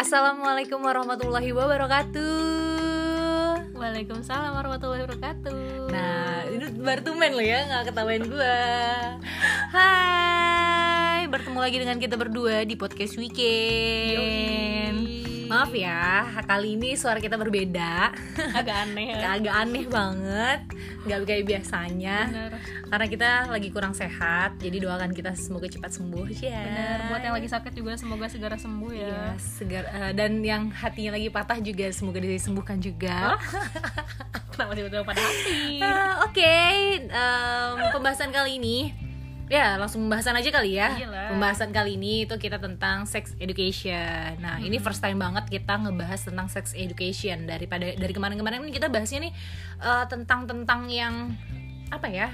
Assalamualaikum warahmatullahi wabarakatuh. Waalaikumsalam warahmatullahi wabarakatuh. Nah, ini baru tumen lo ya, nggak ketawain gua. Hai, bertemu lagi dengan kita berdua di podcast weekend. Yoi. Maaf ya, kali ini suara kita berbeda. agak aneh ya. Agak aneh banget, nggak kayak biasanya. Bener. Karena kita lagi kurang sehat, jadi doakan kita semoga cepat sembuh ya. Bener. Buat yang lagi sakit juga semoga segera sembuh ya. Iya, segar eh, dan yang hatinya lagi patah juga semoga disembuhkan juga. Kenapa tiba-tiba pada hati? Ah, Oke, em, pembahasan kali ini ya langsung pembahasan aja kali ya. Iyalah. Pembahasan kali ini itu kita tentang sex education. Nah, ini first time banget kita ngebahas tentang sex education daripada dari kemarin-kemarin kan kita bahasnya nih eh, tentang tentang yang apa ya?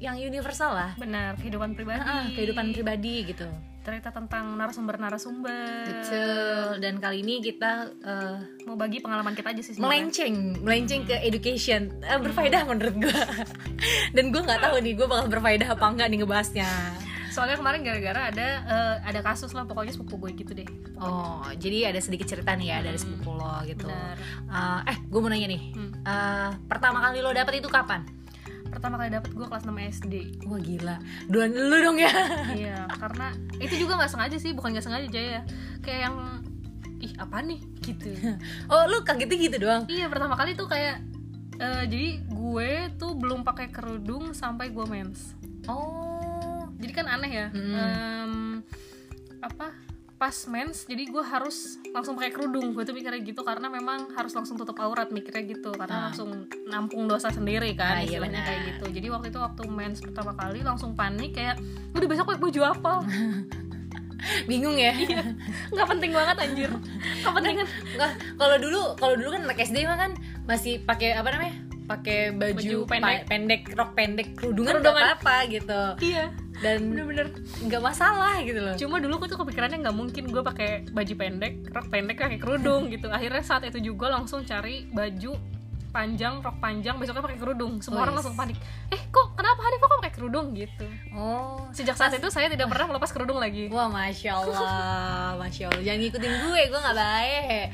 Yang universal lah. Benar, kehidupan pribadi. Ah, kehidupan pribadi gitu. Cerita tentang narasumber-narasumber. Betul. Dan kali ini kita eh, Mau bagi pengalaman kita aja sih melenceng melenceng ke education Eh, berfaedah menurut gue dan gue nggak tahu nih gue bakal berfaedah apa enggak nih ngebahasnya Soalnya kemarin gara-gara ada eh, ada kasus lah pokoknya sepupu gue gitu deh. oh jadi ada sedikit cerita nih ya dari sepupu lo gitu Benar. Eh, eh gue mau nanya nih Hmm. Eh, pertama kali lo dapet itu kapan Pertama kali dapet gue kelas 6 SD. wah gila. Duluan lu dong ya. Iya karena itu juga nggak sengaja sih bukan nggak sengaja Jaya. Kayak yang ih apa nih? Gitu. Oh lu kagetnya gitu doang? Iya pertama kali tuh kayak eh, jadi gue tuh belum pakai kerudung sampai gue mens. Oh. Jadi kan aneh ya Hmm. Em, apa pas mens jadi gue harus langsung pakai kerudung. Gue tuh mikirnya gitu karena memang harus langsung tutup aurat mikirnya gitu. Ah. karena langsung nampung dosa sendiri Ah, kan iya istilahnya benar. kayak gitu. Jadi waktu itu waktu mens pertama kali langsung panik kayak udah besok pakai baju apa? Bingung ya. Nggak penting banget anjir. Nggak penting. kan kalau dulu kalau dulu kan anak SD mah kan masih pakai apa namanya pakai baju, Baju pa- pendek. pendek rok pendek. Kerudungan Kerudungan. apa-apa gitu. Iya dan bener-bener nggak masalah gitu loh. cuma dulu gue tuh kepikirannya nggak mungkin gue pakai baju pendek rok pendek pakai kerudung gitu. Akhirnya saat itu juga langsung cari baju panjang rok panjang besoknya pakai kerudung. Semua Oh, orang yes. langsung panik eh kok kenapa Hanif? Kok pakai kerudung? gitu. Oh. Sejak saat itu saya tidak pernah melepas kerudung lagi. Wah masya allah masya allah. Jangan ngikutin gue gue nggak baik.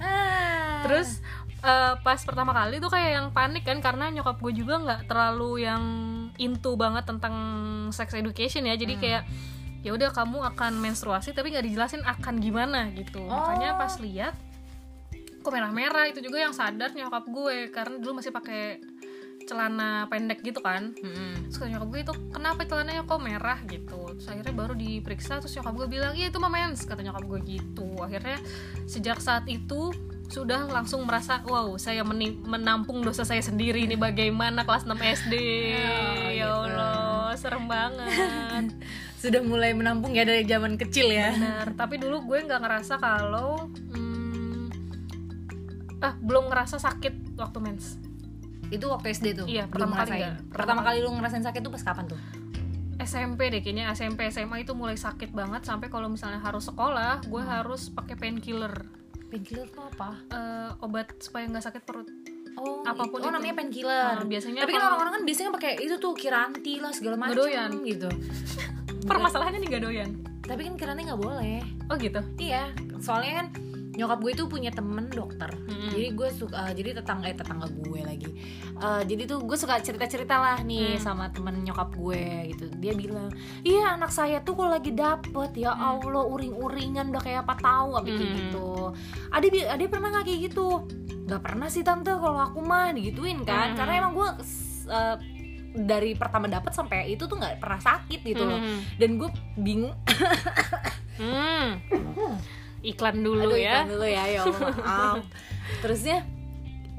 Ah. terus eh, pas pertama kali tuh kayak yang panik kan karena nyokap gue juga nggak terlalu yang into banget tentang sex education ya. Jadi kayak ya udah kamu akan menstruasi tapi nggak dijelasin akan gimana gitu. Makanya pas lihat kok merah-merah itu juga yang sadar nyokap gue karena dulu masih pakai celana pendek gitu kan. Mm-mm. terus nyokap gue itu kenapa celananya kok merah? gitu. Terus akhirnya baru diperiksa terus nyokap gue bilang iya itu mah mens kata nyokap gue gitu. Akhirnya sejak saat itu sudah langsung merasa wow saya menampung dosa saya sendiri ini bagaimana kelas 6 SD Oh, ya gitu. Allah serem banget. Sudah mulai menampung ya dari zaman kecil ya. Benar. Tapi dulu gue nggak ngerasa kalau hmm, ah belum ngerasa sakit waktu mens. Itu waktu SD tuh? Iya, belum pertama kali. Pertama Pertama kali lu ngerasain sakit tuh pas kapan tuh? SMP deh kayaknya. SMP SMA itu mulai sakit banget sampai kalau misalnya harus sekolah gue Hmm. harus pakai painkiller. Painkiller tuh apa? Eh, obat supaya nggak sakit perut oh Apa pun oh itu. namanya painkiller Nah, biasanya. Tapi kan kalau- orang-orang kan biasanya pakai itu tuh kiranti lah segala macam Ngedoyan. gitu. Permasalahannya nih gak doyan. Tapi kan kiranti nggak boleh. Oh gitu? Iya, soalnya kan nyokap gue itu punya temen dokter. Mm-mm. Jadi gue suka, eh, jadi tetangga eh tetangga gue lagi. Eh, jadi tuh gue suka cerita-cerita lah nih Hmm. sama temen nyokap gue gitu. Dia bilang, iya anak saya tuh kalau lagi dapet ya Allah uring-uringan udah kayak apa tahu apa kayak Hmm. gitu. Ade bi- ade pernah nggak kayak gitu? Gak pernah sih tante kalau aku mah digituin kan. Hmm. Karena emang gue eh, dari pertama dapet sampai itu tuh nggak pernah sakit gitu loh. Hmm. Dan gue bingung Hmm. iklan dulu Aduh, ya iklan dulu ya, ya Allah, maaf. Terusnya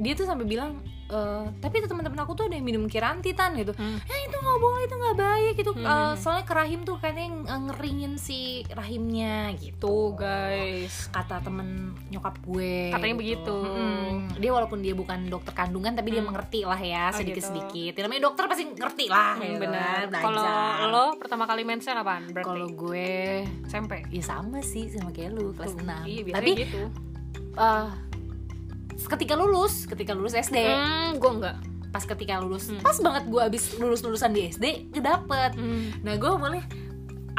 dia tuh sampai bilang "Eh, tapi teman-teman aku tuh ada yang minum kiranti tan gitu. Hmm. Eh itu nggak boleh, itu nggak baik gitu. Hmm. Eh, soalnya ke rahim tuh katanya ng- ngeringin si rahimnya gitu. tuh guys Kata temen nyokap gue. Katanya begitu. Mm-mm. Dia walaupun dia bukan dokter kandungan tapi dia Hmm. mengerti lah ya Oh, sedikit-sedikit. Ya, Namanya dokter pasti ngerti lah. Hmm, gitu benar kan, kalau lo pertama kali mensnya kapan kalau gue SMP ya sama sih sama kayak lu kelas 6 iya tapi gitu eh, ketika lulus ketika lulus SD hmm, gue enggak. Pas ketika lulus. Hmm. pas banget gue abis lulus lulusan di SD kedapet hmm. nah gue boleh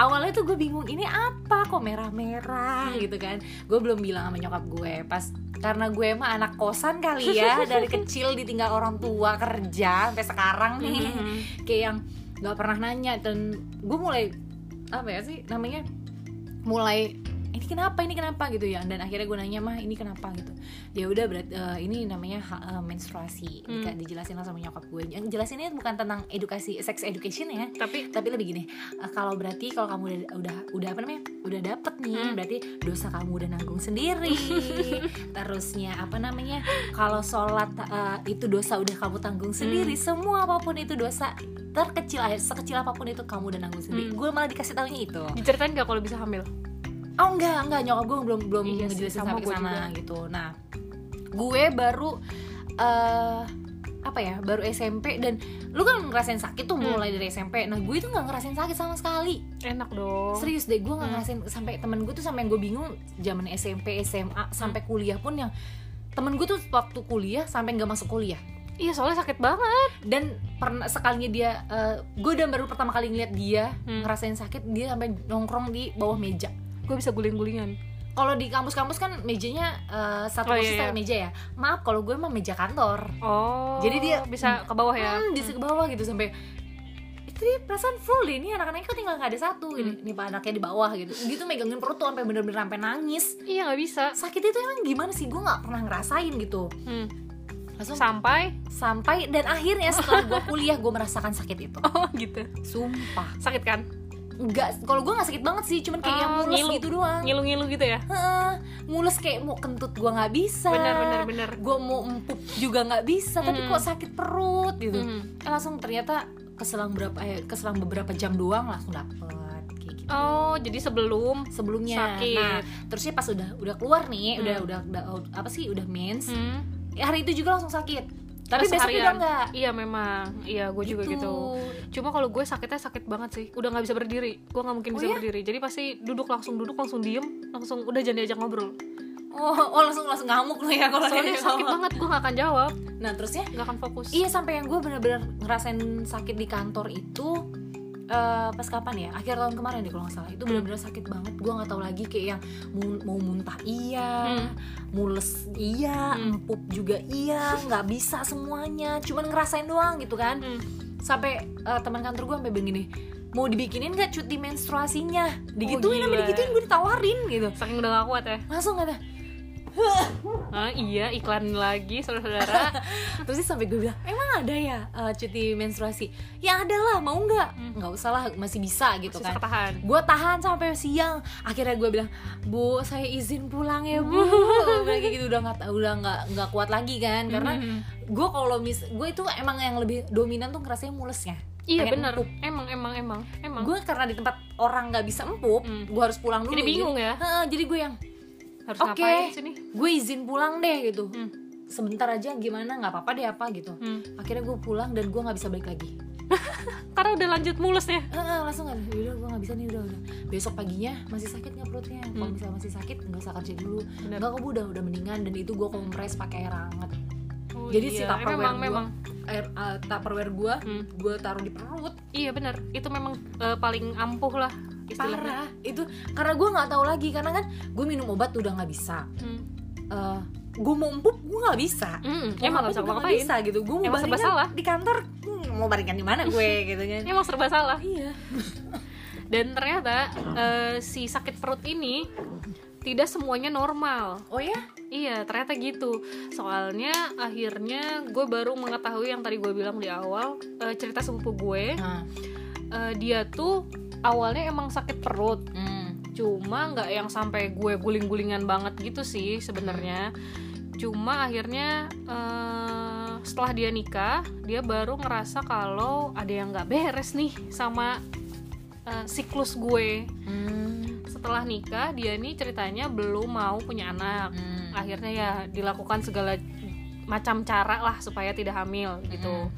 awalnya tuh gue bingung ini apa? Kok merah-merah? Gitu kan. Gue belum bilang sama nyokap gue pas karena gue emang anak kosan kali ya dari kecil ditinggal orang tua kerja sampai sekarang nih. Mhm. kayak yang nggak pernah nanya dan gue mulai apa ya sih namanya mulai ini kenapa? Ini kenapa? gitu ya. Dan akhirnya gue nanya mah ini kenapa? gitu. Ya udah berarti eh, ini namanya eh, menstruasi. Hmm. Dijelasin lah sama nyokap gue yang jelasinnya bukan tentang edukasi sex education ya. Tapi tapi lebih gini eh, kalau berarti kalau kamu udah udah udah apa namanya? Udah dapet nih Hmm. berarti dosa kamu udah nanggung sendiri. Terusnya apa namanya? Kalau sholat eh, itu dosa udah kamu tanggung sendiri semua apa pun itu dosa terkecil aja sekecil apa pun itu kamu udah nanggung sendiri. Hmm. gue malah dikasih tahunya itu. Diceritain gak kalau bisa hamil oh enggak enggak. Nyokap gue belum belum Iya ngejelasin sama sampai sana juga. gitu. Nah gue baru eh apa ya baru SMP dan lu kan ngerasain sakit tuh Hmm. mulai dari SMP nah gue itu nggak ngerasain sakit sama sekali. Enak dong. Serius deh gue nggak Hmm. ngerasain sampai temen gue tuh sampai gue bingung zaman SMP SMA sampai kuliah pun yang temen gue tuh waktu kuliah sampai nggak masuk kuliah. Iya soalnya sakit banget. Dan pernah sekalinya dia gue udah baru pertama kali ngeliat dia Hmm. ngerasain sakit dia sampai nongkrong di bawah meja gue bisa guling-gulingan. Kalau di kampus-kampus kan mejanya eh, satu Oh, kursi iya, satu meja ya. Maaf kalau gue emang meja kantor. Oh Jadi dia- bisa ke bawah ya? Hmm, di ke bawah gitu sampai itu dia perasaan full deh ini anak-anaknya kok tinggal nggak ada satu ini Hmm. nih pak anaknya di bawah gitu. Gitu megangin perut tuh sampai bener-bener sampai nangis. Iya nggak bisa. Sakit itu emang gimana sih? Gue nggak pernah ngerasain gitu. Hmm. langsung sampai? Sampai dan akhirnya setelah gue kuliah gue merasakan sakit itu. Oh gitu. Sumpah. Sakit kan nggak kalau gue nggak sakit banget sih cuman kayak Oh, yang mulus ngilu. gitu doang ngilu-ngilu gitu ya Heeh, mulus kayak mau kentut gue nggak bisa bener bener bener gue mau empuk juga nggak bisa tapi Mhm. kok sakit perut gitu. Eh, langsung ternyata keselang berapa eh, keselang beberapa jam doang langsung dapet kayak gitu oh jadi sebelum sebelumnya Sakit. nah terusnya pas udah udah keluar nih Hmm. udah, udah udah apa sih udah mens hmm, ya, hari itu juga langsung sakit tapi besok udah enggak iya memang. Iya gue juga gitu. cuma kalau gue sakitnya sakit banget sih. Udah nggak bisa berdiri. Gue nggak mungkin Oh bisa ya? berdiri. Jadi pasti duduk langsung duduk langsung diem langsung udah jangan diajak ngobrol. Oh, oh langsung langsung ngamuk lu ya kalau soalnya sakit gitu. banget gue nggak akan jawab. Nah terusnya? Nggak akan fokus. Iya sampai yang gue bener-bener ngerasain sakit di kantor itu eh, pas kapan ya akhir tahun kemarin deh kalau nggak salah itu bener-bener sakit banget gue nggak tahu lagi kayak yang mau, mau muntah iya Hmm. mules iya Hmm. empuk juga iya nggak bisa semuanya cuman ngerasain doang gitu kan Hmm. sampai eh, teman kantor gue sampai begini mau dibikinin nggak cuti menstruasinya digituin gila. digituin gue ditawarin gitu saking udah gak kuat ya langsung kata ah, iya iklan lagi saudara-saudara. Terus dia sampai gue bilang emang ada ya eh, cuti menstruasi? Ya ada lah mau nggak? Hmm. nggak usah lah masih bisa gitu masih kan. tahan gue tahan sampai siang. Akhirnya gue bilang bu saya izin pulang ya bu. Kayak gitu udah nggak udah nggak nggak kuat lagi kan. Karena Mhm. gue kalau mis gue itu emang yang lebih dominan tuh ngerasanya mulesnya. Iya empuk. emang emang emang emang. Gue karena di tempat orang nggak bisa empuk Hmm. gue harus pulang dulu. Jadi bingung ya? Heeh, jadi gue yang harus Oke. ngapain sini gue izin pulang deh gitu Hmm. sebentar aja gimana nggak apa-apa deh apa gitu Hmm. akhirnya gue pulang dan gue nggak bisa balik lagi karena udah lanjut mulus ya Heeh, langsung kan udah gue nggak bisa nih udah udah besok paginya masih sakit nggak perutnya kalau Hmm. misalnya masih sakit nggak usah kerja dulu Bener. nggak kok udah udah mendingan dan itu gue kompres pakai air hangat Oh, jadi iya. si tupperware memang gue memang air uh, tupperware gue Hmm. gue taruh di perut iya bener itu memang eh, paling ampuh lah istilahnya. Parah. Itu karena gue nggak tahu lagi karena kan gue minum obat udah nggak bisa. Hmm. gue mau empuk gue nggak bisa. Mau emang gak ngapuk bisa ngapain bisa gitu. Gue mau Emang serba salah. di kantor hmm, mau baringan di mana gue gitu kan. Emang serba salah? Iya. Dan ternyata eh, si sakit perut ini tidak semuanya normal. Oh ya? Iya, ternyata gitu. Soalnya akhirnya gue baru mengetahui yang tadi gue bilang di awal eh, cerita sepupu gue. nah, Eh, dia tuh awalnya emang sakit perut, hmm. cuma nggak yang sampai gue guling-gulingan banget gitu sih sebenarnya. Cuma akhirnya eh, setelah dia nikah, dia baru ngerasa kalau ada yang nggak beres nih sama eh, siklus gue. Hmm. Setelah nikah, dia nih ceritanya belum mau punya anak Hmm. akhirnya ya dilakukan segala macam cara lah supaya tidak hamil gitu.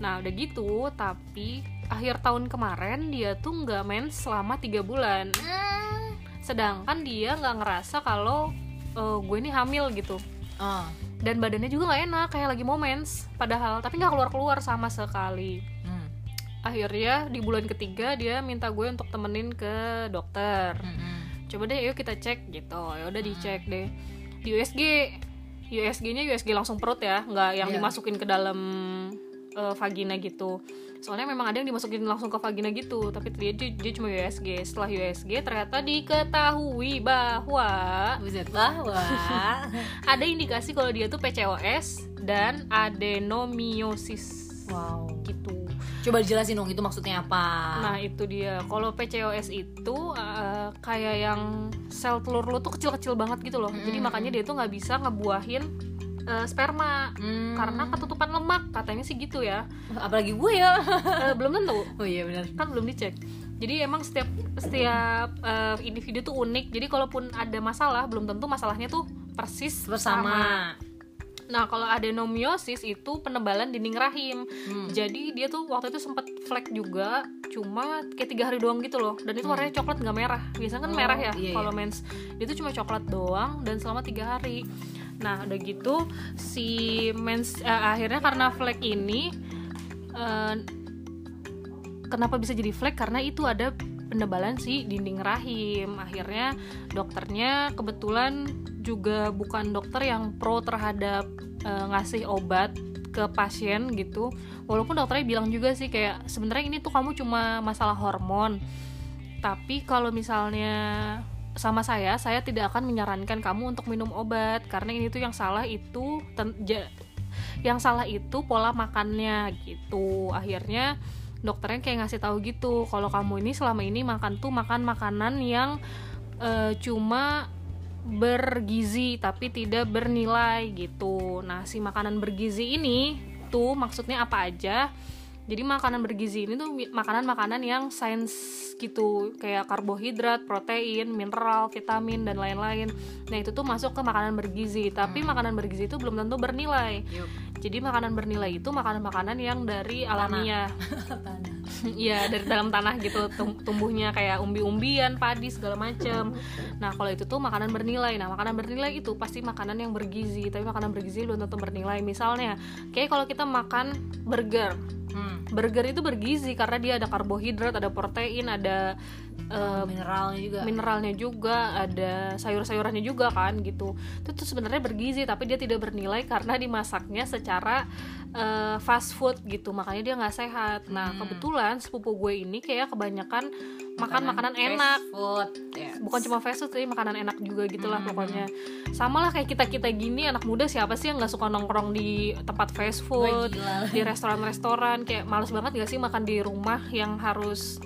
Nah udah gitu, tapi akhir tahun kemarin dia tuh nggak mens selama tiga bulan. Hmm. Sedangkan dia nggak ngerasa kalau eh, gue ini hamil gitu. Oh. Dan badannya juga nggak enak kayak lagi mau mens. Padahal tapi nggak keluar keluar sama sekali. Hmm. akhirnya di bulan ketiga dia minta gue untuk temenin ke dokter Mm-mm. coba deh yuk kita cek gitu ya udah dicek deh di USG USG-nya USG langsung perut ya nggak yang Iya. dimasukin ke dalam eh, vagina gitu. Soalnya memang ada yang dimasukin langsung ke vagina gitu tapi dia, dia, dia cuma USG setelah USG ternyata diketahui bahwa Buset bahwa. ada indikasi kalau dia tuh PCOS dan adenomiosis. Wow. Gitu. Coba dijelasin dong itu maksudnya apa? Nah itu dia. Kalau PCOS itu uh, kayak yang sel telur lu tuh kecil-kecil banget gitu loh. Jadi Mm-mm. makanya dia tuh nggak bisa ngebuahin uh, sperma Hmm. karena ketutupan lemak katanya sih gitu ya. apalagi gue ya Uh, belum tentu oh iya benar kan belum dicek. Jadi emang setiap setiap uh, individu tuh unik. Jadi kalaupun ada masalah belum tentu masalahnya tuh persis sama. bersama Nah kalau adenomiosis itu penebalan dinding rahim. Hmm. Jadi dia tuh waktu itu sempat flek juga, cuma kayak tiga hari doang gitu loh. Dan itu warnanya coklat nggak merah. Biasanya kan Hmm. Oh, merah ya iya, kalau iya. mens. Dia tuh cuma coklat doang dan selama tiga hari. Nah udah gitu si mens eh, akhirnya karena flek ini eh, kenapa bisa jadi flek karena itu ada penebalan si dinding rahim. Akhirnya dokternya kebetulan juga bukan dokter yang pro terhadap eh, ngasih obat ke pasien gitu. Walaupun dokternya bilang juga sih kayak sebenarnya ini tuh kamu cuma masalah hormon. Tapi kalau misalnya sama saya, saya tidak akan menyarankan kamu untuk minum obat karena ini tuh yang salah itu ten- yang salah itu pola makannya gitu. Akhirnya dokternya kayak ngasih tahu gitu kalau kamu ini selama ini makan tuh makan makanan yang eh, cuma bergizi tapi tidak bernilai gitu. Nah, si makanan bergizi ini tuh maksudnya apa aja? Jadi makanan bergizi ini tuh makanan-makanan yang sains gitu, kayak karbohidrat, protein, mineral, vitamin dan lain-lain. Nah, itu tuh masuk ke makanan bergizi, tapi makanan bergizi itu belum tentu bernilai. Jadi makanan bernilai itu makanan-makanan yang dari alamiah. Iya dari dalam tanah gitu tum- tumbuhnya kayak umbi-umbian, padi segala macam. Nah kalau itu tuh makanan bernilai. Nah makanan bernilai itu pasti makanan yang bergizi. Tapi makanan bergizi belum tentu bernilai. Misalnya kayak kalau kita makan burger, Hmm. burger itu bergizi karena dia ada karbohidrat, ada protein, ada mineralnya juga mineralnya juga, ada sayur-sayurannya juga kan gitu. Itu tuh sebenarnya bergizi tapi dia tidak bernilai karena dimasaknya secara eh, fast food gitu. Makanya dia nggak sehat. Nah, Hmm. kebetulan sepupu gue ini kayak kebanyakan makan makanan fast enak. food Yes. Bukan cuma fast food, tapi makanan enak juga gitulah Hmm. pokoknya. Sama lah kayak kita-kita gini anak muda siapa sih yang nggak suka nongkrong di tempat fast food, di restoran-restoran kayak males banget gak sih makan di rumah yang harus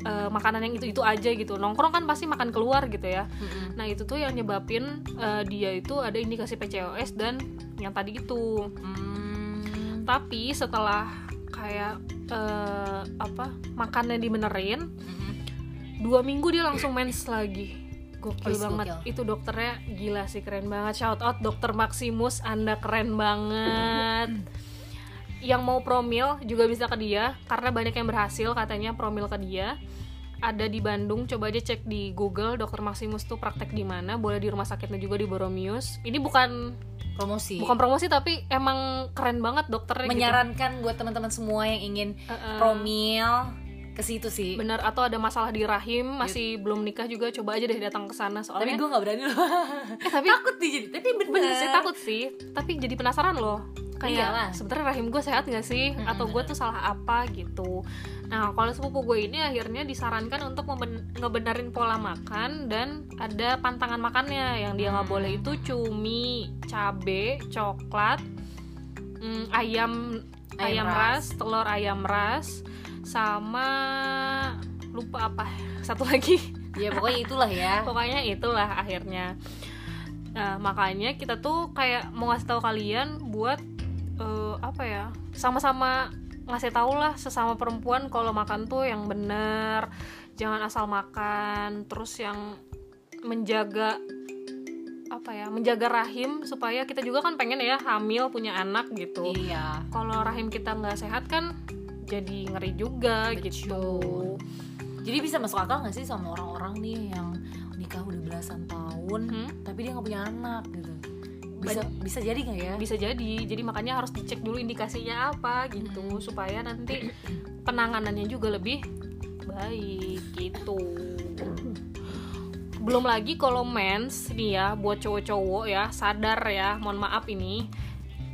eh, makanan yang itu itu aja gitu nongkrong kan pasti makan keluar gitu ya Mm-mm. nah itu tuh yang nyebabin eh, dia itu ada indikasi PCOS dan yang tadi itu Hmm. tapi setelah kayak eh, apa makannya dibenerin Mm-mm. dua minggu dia langsung mens lagi gokil Wis, banget gokil. itu dokternya gila sih keren banget shout out dokter Maximus anda keren banget yang mau promil juga bisa ke dia karena banyak yang berhasil katanya promil ke dia. Ada di Bandung coba aja cek di Google dokter Maximus tuh praktek di mana boleh di rumah sakitnya juga di Boromius ini bukan promosi. bukan promosi tapi emang keren banget dokternya gitu. menyarankan buat teman-teman semua yang ingin Heeh. promil ke situ sih. Benar atau ada masalah di rahim masih belum nikah juga coba aja deh datang ke sana tapi soalnya gue nggak berani loh. Eh, tapi takut jadi tapi bener, bener sih takut sih. Tapi jadi penasaran loh Iyalah. kayak sebenarnya rahim gue sehat gak sih? Mm-mm, atau gue tuh salah apa gitu? Nah kalau sepupu gue ini akhirnya disarankan untuk memben- ngebenerin pola makan dan ada pantangan makannya. Yang dia nggak Hmm. boleh itu cumi cabe coklat mm, ayam ayam, Ayam ras. telur ayam ras sama lupa apa satu lagi. Ya pokoknya itulah ya. Pokoknya itulah akhirnya. Nah makanya kita tuh kayak mau ngasih tahu kalian buat eh, apa ya? Sama-sama ngasih tau lah sesama perempuan kalau makan tuh yang bener jangan asal makan terus yang menjaga apa ya menjaga rahim supaya kita juga kan pengen ya hamil punya anak gitu. Iya. Kalau rahim kita nggak sehat kan jadi ngeri juga gitu. Jadi bisa masuk akal nggak sih sama orang-orang nih yang nikah udah belasan tahun Hmm? tapi dia nggak punya anak gitu bisa bisa jadi nggak ya? Bisa jadi. Jadi makanya harus dicek dulu indikasinya apa gitu Hmm. supaya nanti penanganannya juga lebih baik gitu. Belum lagi kalau mens nih ya buat cowok-cowok ya sadar ya mohon maaf ini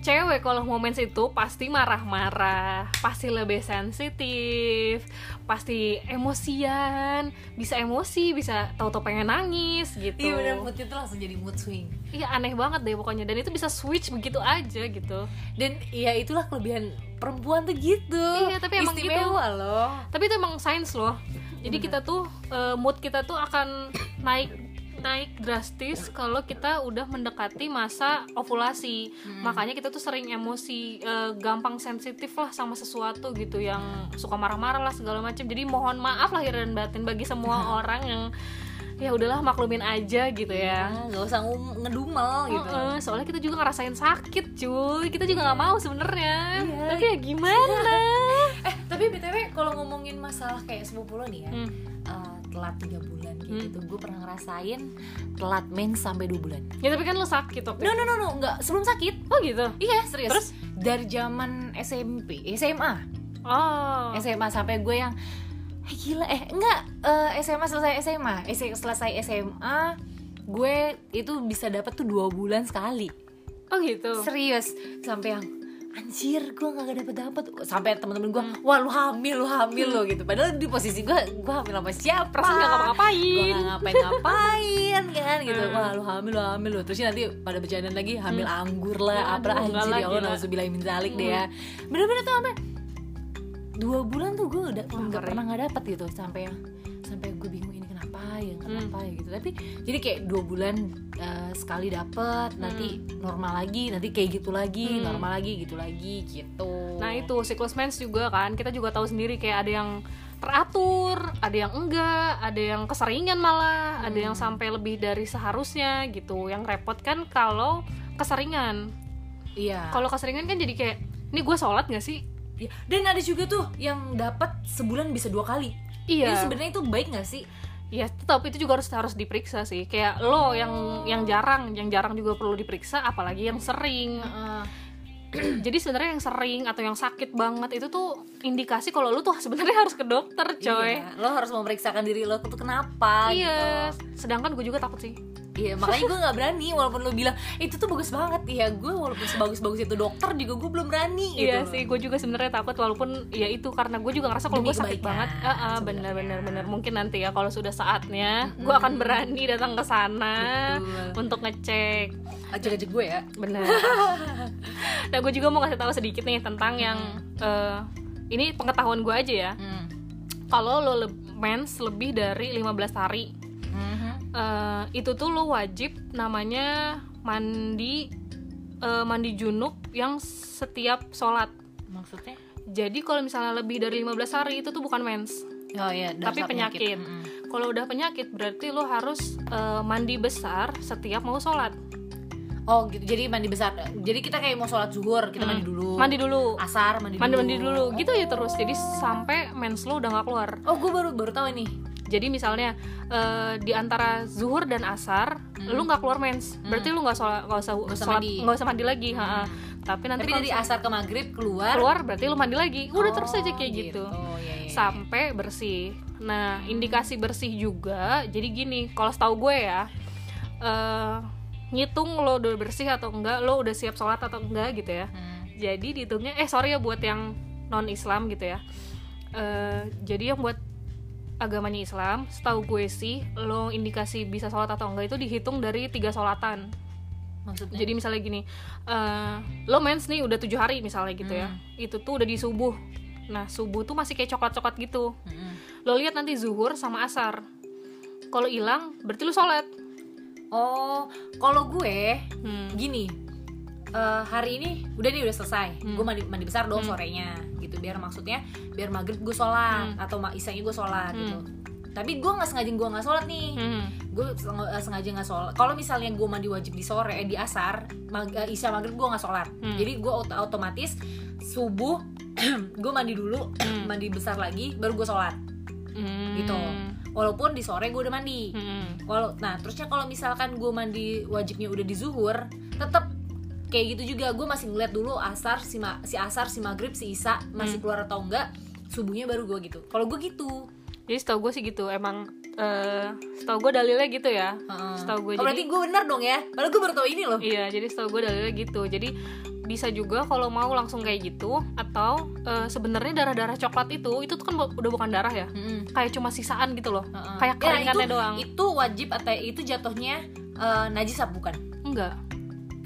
cewek kalau mau mens itu pasti marah-marah pasti lebih sensitif pasti emosian bisa emosi bisa tahu-tahu pengen nangis gitu. Iya benar mood itu langsung jadi mood swing. Iya aneh banget deh pokoknya. Dan itu bisa switch begitu aja gitu. Dan ya itulah kelebihan perempuan tuh gitu. Iya, tapi emang Istimewa loh. Tapi itu emang sains loh. Jadi kita tuh eh, mood kita tuh akan naik naik drastis kalau kita udah mendekati masa ovulasi. Makanya kita tuh sering emosi eh, gampang sensitif lah sama sesuatu gitu yang suka marah-marah lah segala macam jadi mohon maaf lahir dan batin bagi semua orang yang ya udahlah maklumin aja gitu ya. Ya nggak usah ngedumel gitu. Heeh, soalnya kita juga ngerasain sakit cuy. Kita juga nggak mau sebenarnya. Iya. tapi ya gimana? Eh tapi btw kalau ngomongin masalah kayak sepupu lo nih ya Hmm. eh, telat tiga bulan kayak Hmm. gitu. Gue pernah ngerasain telat mens sampai dua bulan. Ya tapi kan lo sakit waktu no no no no nggak. Sebelum sakit. Oh gitu? Iya serius. Terus? dari zaman SMP SMA oh. SMA sampai gue yang eh, gila eh enggak eh, SMA selesai SMA selesai SMA gue itu bisa dapat tuh dua bulan sekali. Oh gitu? Serius. Sampai yang anjir gue nggak dapet dapet sampai temen-temen gue wah lu hamil lu hamil lo gitu. Padahal di posisi gue gue hamil sama siapa? Perasaan nggak ngapa-ngapain. gue nggak ngapain-ngapain kan gitu. Hmm. wah lu hamil lu hamil lo terus nanti pada bercandaan lagi hamil anggur lah apa anjir lah, ya Allah gila. nauzubillah min zalik deh ya. Bener-bener tuh sampai dua bulan tuh gue udah nggak pernah nggak dapet gitu sampai yang sampai gue bingung ini kenapa ya Hmm. kenapa ya gitu tapi jadi kayak dua bulan eh, sekali dapet nanti normal lagi nanti kayak gitu lagi Hmm. normal lagi gitu lagi gitu Nah itu siklus mens juga kan kita juga tahu sendiri kayak ada yang teratur, ada yang enggak, ada yang keseringan malah, ada yang sampai lebih dari seharusnya gitu. Yang repot kan kalau keseringan. iya Kalau keseringan kan jadi kayak, ini gue sholat gak sih? Iya. dan ada juga tuh yang dapat sebulan bisa dua kali Iya. Sebenarnya itu baik gak sih Iya, tetap itu juga harus harus diperiksa sih. Kayak lo yang yang jarang, yang jarang juga perlu diperiksa, apalagi yang sering. Jadi sebenarnya yang sering atau yang sakit banget itu tuh indikasi kalau lu tuh sebenarnya harus ke dokter, coy. Iya, lo harus memeriksakan diri lo tuh kenapa Iya, gitu. sedangkan gue juga takut sih. Iya, makanya gue nggak berani walaupun lo bilang itu tuh bagus banget. Iya, gue walaupun sebagus-bagus itu dokter juga gue belum berani gitu. iya sih, gue juga sebenarnya takut walaupun ya itu karena gue juga ngerasa kalau gue sakit kebaikan, banget. Ah, ah, sebenarnya. bener bener bener mungkin nanti ya kalau sudah saatnya gue akan berani datang ke sana untuk ngecek. Ajak-ajak gue ya. Bener. nah, gue juga mau kasih tahu sedikit nih tentang yang eh, ini pengetahuan gue aja ya. Hmm. Kalau lo le- mens lebih dari 15 hari Eh, itu tuh lo wajib namanya mandi eh, mandi junub yang setiap sholat Maksudnya? jadi kalau misalnya lebih dari 15 hari itu tuh bukan mens Oh iya, tapi dasar penyakit, Mm-mm. kalau udah penyakit berarti lo harus eh, mandi besar setiap mau sholat Oh gitu, jadi mandi besar. Jadi kita kayak mau sholat zuhur, kita mandi dulu. mandi dulu Asar mandi, mandi mandi dulu. dulu gitu ya terus jadi sampai mens lo udah nggak keluar Oh, gue baru baru tahu ini. Jadi misalnya eh, di antara zuhur dan asar lu nggak keluar mens berarti lu nggak sholat nggak usah Hmm. usah sholat mandi. Hmm. nggak usah mandi lagi ha-ha. tapi nanti Tapi dari asar ke maghrib keluar. keluar berarti lu mandi lagi udah Oh, terus aja kayak gitu, Oh iya, iya. sampai bersih nah indikasi bersih juga jadi gini kalau setahu gue ya eh, ngitung lo udah bersih atau enggak lo udah siap sholat atau enggak gitu ya Hmm. jadi dihitungnya eh sorry ya buat yang non Islam gitu ya Eh, jadi yang buat agamanya Islam setahu gue sih lo indikasi bisa sholat atau enggak itu dihitung dari tiga sholatan Maksudnya? jadi misalnya gini eh, lo mens nih udah tujuh hari misalnya gitu ya itu tuh udah di subuh nah subuh tuh masih kayak coklat coklat gitu Mm-mm. lo lihat nanti zuhur sama asar kalau hilang berarti lo sholat Oh, kalau gue Hmm. gini. eh, hari ini udah nih udah selesai. Hmm. Gue mandi mandi besar dong sorenya gitu. Biar maksudnya biar maghrib gue sholat atau ma- isanya gue sholat gitu. Tapi gue nggak sengaja gue nggak sholat nih. Hmm. gue eh, sengaja nggak sholat kalau misalnya gue mandi wajib di sore eh, di asar mag- eh, isya maghrib gue nggak sholat Hmm. jadi gue auto- otomatis subuh gue mandi dulu mandi besar lagi baru gue sholat Hmm. gitu walaupun di sore gue udah mandi Hmm. kalau nah terusnya kalau misalkan gue mandi wajibnya udah di zuhur tetap kayak gitu juga gue masih ngeliat dulu asar si, ma- si asar si maghrib si isa masih keluar atau enggak subuhnya baru gue gitu kalau gue gitu jadi setahu gue sih gitu emang eh setahu gue dalilnya gitu ya Heeh. setahu gue oh, jadi berarti gue benar dong ya padahal gue baru tau ini loh Iya, jadi setahu gue dalilnya gitu. Jadi bisa juga kalau mau langsung kayak gitu atau eh, sebenarnya darah-darah coklat itu itu tuh kan udah bukan darah ya. Mm-mm. Kayak cuma sisaan gitu loh. Heeh. Kayak Ya, keringatnya itu, doang. itu wajib atau itu jatuhnya eh, najis apa bukan Enggak.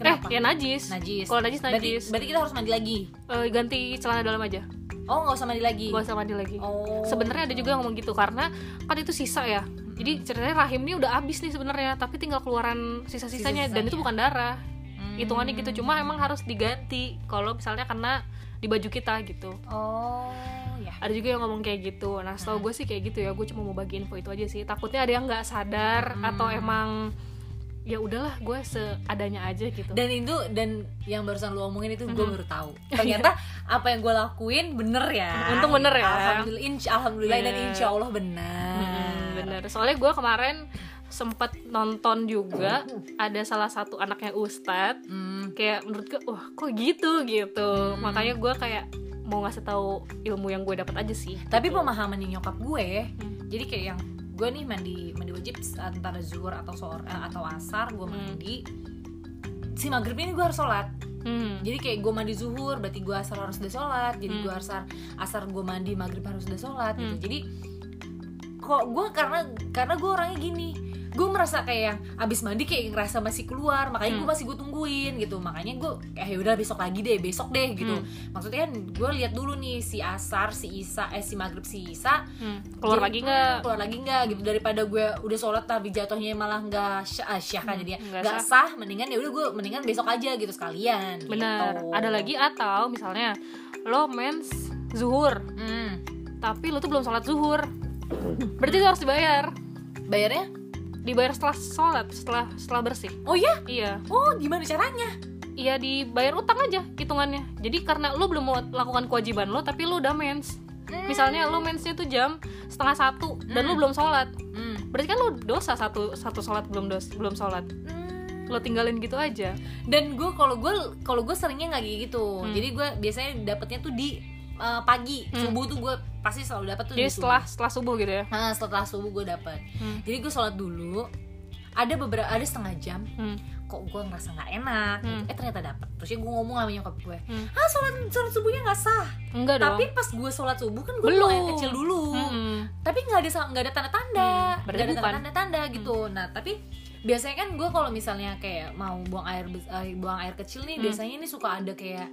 Kenapa Eh, ya najis. najis Kalau najis berarti, najis. berarti kita harus mandi lagi Eh, ganti celana dalam aja. oh nggak usah mandi lagi Gak usah mandi lagi. oh Sebenarnya ada juga yang ngomong gitu karena kan itu sisa ya. Jadi ceritanya rahim ini udah habis nih sebenarnya, tapi tinggal keluaran sisa-sisanya dan itu bukan darah. Hmm. Hitungannya gitu. Cuma emang harus diganti kalau misalnya kena di baju kita gitu. oh ya ada juga yang ngomong kayak gitu nah setahu gue sih kayak gitu ya gue cuma mau bagi info itu aja sih takutnya ada yang nggak sadar Hmm. atau emang ya udahlah gue seadanya aja gitu dan itu dan yang barusan lu omongin itu gue Mhm. baru tahu ternyata apa yang gue lakuin bener ya Untung bener ya. alhamdulillah insya, alhamdulillah dan Bener. insya Allah benar Hmm, bener soalnya gue kemarin sempet nonton juga ada salah satu anaknya Ustadz Hmm, kayak menurut gue wah kok gitu gitu Hmm. makanya gue kayak mau ngasih tahu ilmu yang gue dapat aja sih tapi gitu. pemahaman nyokap gue Hmm. jadi kayak yang gue nih mandi mandi wajib antara zuhur atau sore eh, atau asar gue Hmm. mandi si maghrib ini gue harus sholat Hmm. jadi kayak gue mandi zuhur berarti gue asar harus udah sholat jadi Hmm. gue asar asar gue mandi maghrib harus udah sholat gitu Hmm. jadi kok gue karena karena gue orangnya gini gue merasa kayak yang abis mandi kayak ngerasa masih keluar makanya gue Hmm. masih gue tungguin gitu makanya gue eh udah besok lagi deh besok deh gitu Hmm. maksudnya kan gue lihat dulu nih si asar si isa eh si maghrib si isa Hmm. keluar jadi, lagi nggak hmm, keluar lagi nggak gitu daripada gue udah sholat tapi jatuhnya malah nggak syah, ah, syah kan Hmm, jadinya nggak sah mendingan ya udah gue mendingan besok aja gitu sekalian Benar. gitu. Ada lagi atau misalnya lo mens zuhur, hmm. tapi lo tuh belum sholat zuhur. Berarti itu harus dibayar. bayarnya Dibayar setelah sholat, setelah setelah bersih. oh ya Iya, oh gimana caranya iya dibayar utang aja hitungannya. Jadi karena lo belum mau lakukan kewajiban lo, tapi lo udah mens. Hmm. Misalnya lo mensnya tuh jam setengah satu dan lo Hmm. belum sholat. Hmm. Berarti kan lo dosa satu satu sholat belum dos belum sholat. Hmm. Lo tinggalin gitu aja. dan gue kalau gue kalau gue seringnya nggak gitu Hmm. jadi gue biasanya dapetnya tuh di uh, pagi Hmm. subuh tuh gue pasti selalu dapet tuh Jadi di setelah setelah subuh gitu ya. subuh. Nah, setelah subuh gue dapet Hmm. jadi gue sholat dulu ada beberapa ada setengah jam Hmm. kok gue ngerasa nggak enak gitu. Hmm. eh ternyata dapet terus gue ngomong sama nyokap gue Hmm. ah sholat sholat subuhnya nggak sah Enggak dong. tapi pas gue sholat subuh kan gue Belum. air kecil dulu Mm-mm. tapi nggak ada nggak ada tanda-tanda Hmm, nggak ada bukan. Hmm. tanda-tanda gitu nah tapi biasanya kan gue kalau misalnya kayak mau buang air eh, buang air kecil nih Hmm. biasanya ini suka ada kayak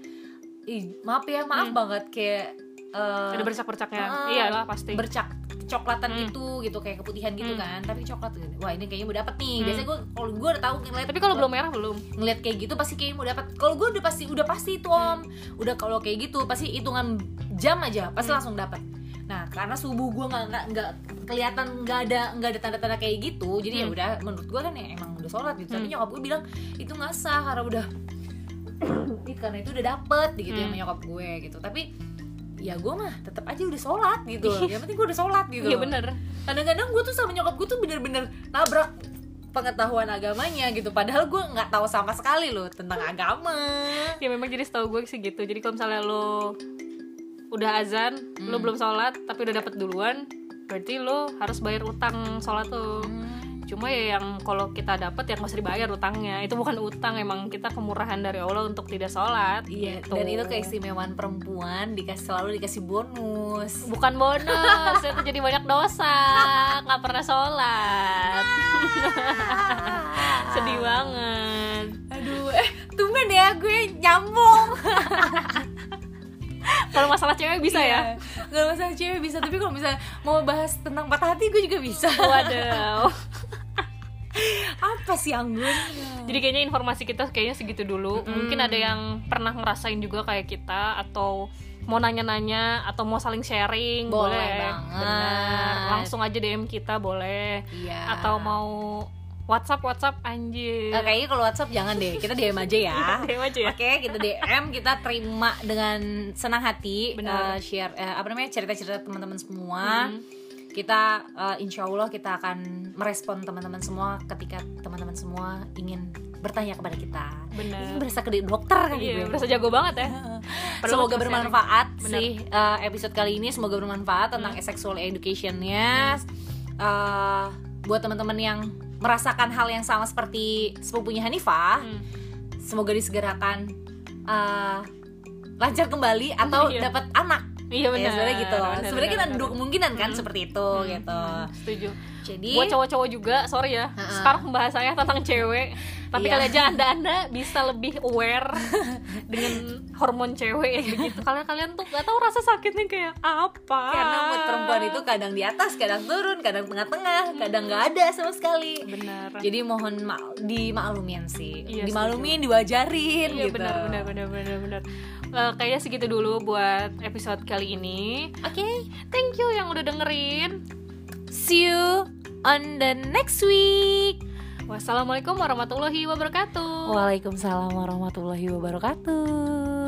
ih maaf ya maaf Hmm. banget kayak eh, Ada bercak-bercaknya. ah, Iyalah pasti. bercak coklatan Hmm. gitu gitu kayak keputihan gitu Hmm. kan tapi coklat gitu. wah ini kayaknya mau dapet nih Hmm. biasanya gue kalau gue udah tahu ngeliat Tapi kalau belum merah belum. ngeliat kayak gitu pasti kayaknya mau dapat kalau gue udah pasti udah pasti itu om udah kalau kayak gitu pasti hitungan jam aja pasti Hmm. langsung dapat nah karena subuh gue nggak nggak nggak kelihatan nggak ada nggak ada tanda-tanda kayak gitu jadi ya Hmm. udah menurut gue kan ya emang udah sholat gitu tapi Hmm. nyokap gue bilang itu nggak sah karena udah Ih, karena itu udah dapet gitu ya Hmm. sama nyokap gue gitu tapi ya gue mah tetap aja udah sholat gitu yang penting gue udah sholat gitu Iya bener. kadang-kadang gue tuh sama nyokap gue tuh bener-bener nabrak pengetahuan agamanya gitu padahal gue nggak tahu sama sekali loh tentang agama Ya memang jadi setahu gue sih gitu. Jadi kalau misalnya lo udah azan, lo Hmm. belum sholat tapi udah dapet duluan, berarti lo harus bayar utang sholat tuh. Cuma ya yang kalau kita dapet ya nggak usah dibayar utangnya. Itu bukan utang, emang kita kemurahan dari Allah untuk tidak sholat. iya gitu. dan itu keistimewaan perempuan dikasih selalu dikasih bonus bukan bonus, itu jadi banyak dosa, nggak pernah sholat. Sedih banget. aduh eh tumben ya gue nyambung Kalau masalah cewek bisa ya? Gak masalah cewek bisa tapi kalau misalnya mau bahas tentang patah hati gue juga bisa Waduh. Apa sih anggun Jadi kayaknya informasi kita kayaknya segitu dulu. Mm. Mungkin ada yang pernah ngerasain juga kayak kita atau mau nanya-nanya atau mau saling sharing Boleh boleh, banget. Benar. Langsung aja DM kita boleh. iya Atau mau WhatsApp WhatsApp anjir. Eh, kayaknya kalau WhatsApp jangan deh kita DM aja ya DM aja ya. Oke, kita DM, kita terima dengan senang hati Benar. eh, share eh, apa namanya cerita-cerita teman-teman semua. Hmm. Kita eh, insya Allah kita akan merespon teman-teman semua ketika teman-teman semua ingin bertanya kepada kita Benar. ini berasa ke dokter kan iya gue. berasa jago banget ya semoga bermanfaat Bener. sih uh, episode kali ini semoga bermanfaat tentang sexual educationnya Uh, buat teman-teman yang merasakan hal yang sama seperti sepupunya Hanifah Hmm. semoga disegerakan uh, lancar kembali atau Iya. dapat anak iya ya benar sebenarnya gitu. benar, sebenarnya kan benar, ada dua kemungkinan kan Hmm. seperti itu Hmm. gitu. Setuju. Jadi buat cowok-cowok juga sorry ya. Ha-ha. sekarang pembahasannya tentang cewek. Tapi Iya. kali aja anda anda bisa lebih aware dengan hormon cewek. Yang begitu. Kalian kalian tuh gak tahu rasa sakitnya kayak apa. Karena mood perempuan itu kadang di atas kadang turun kadang tengah-tengah kadang nggak ada sama sekali. Benar. Jadi mohon ma dimaklumin sih. Iya, dimaklumin diwajarin iya gitu. benar benar benar benar benar Eh, kayaknya segitu dulu buat episode kali ini. Oke. Thank you yang udah dengerin. See you on the next week. Wassalamualaikum warahmatullahi wabarakatuh. Waalaikumsalam warahmatullahi wabarakatuh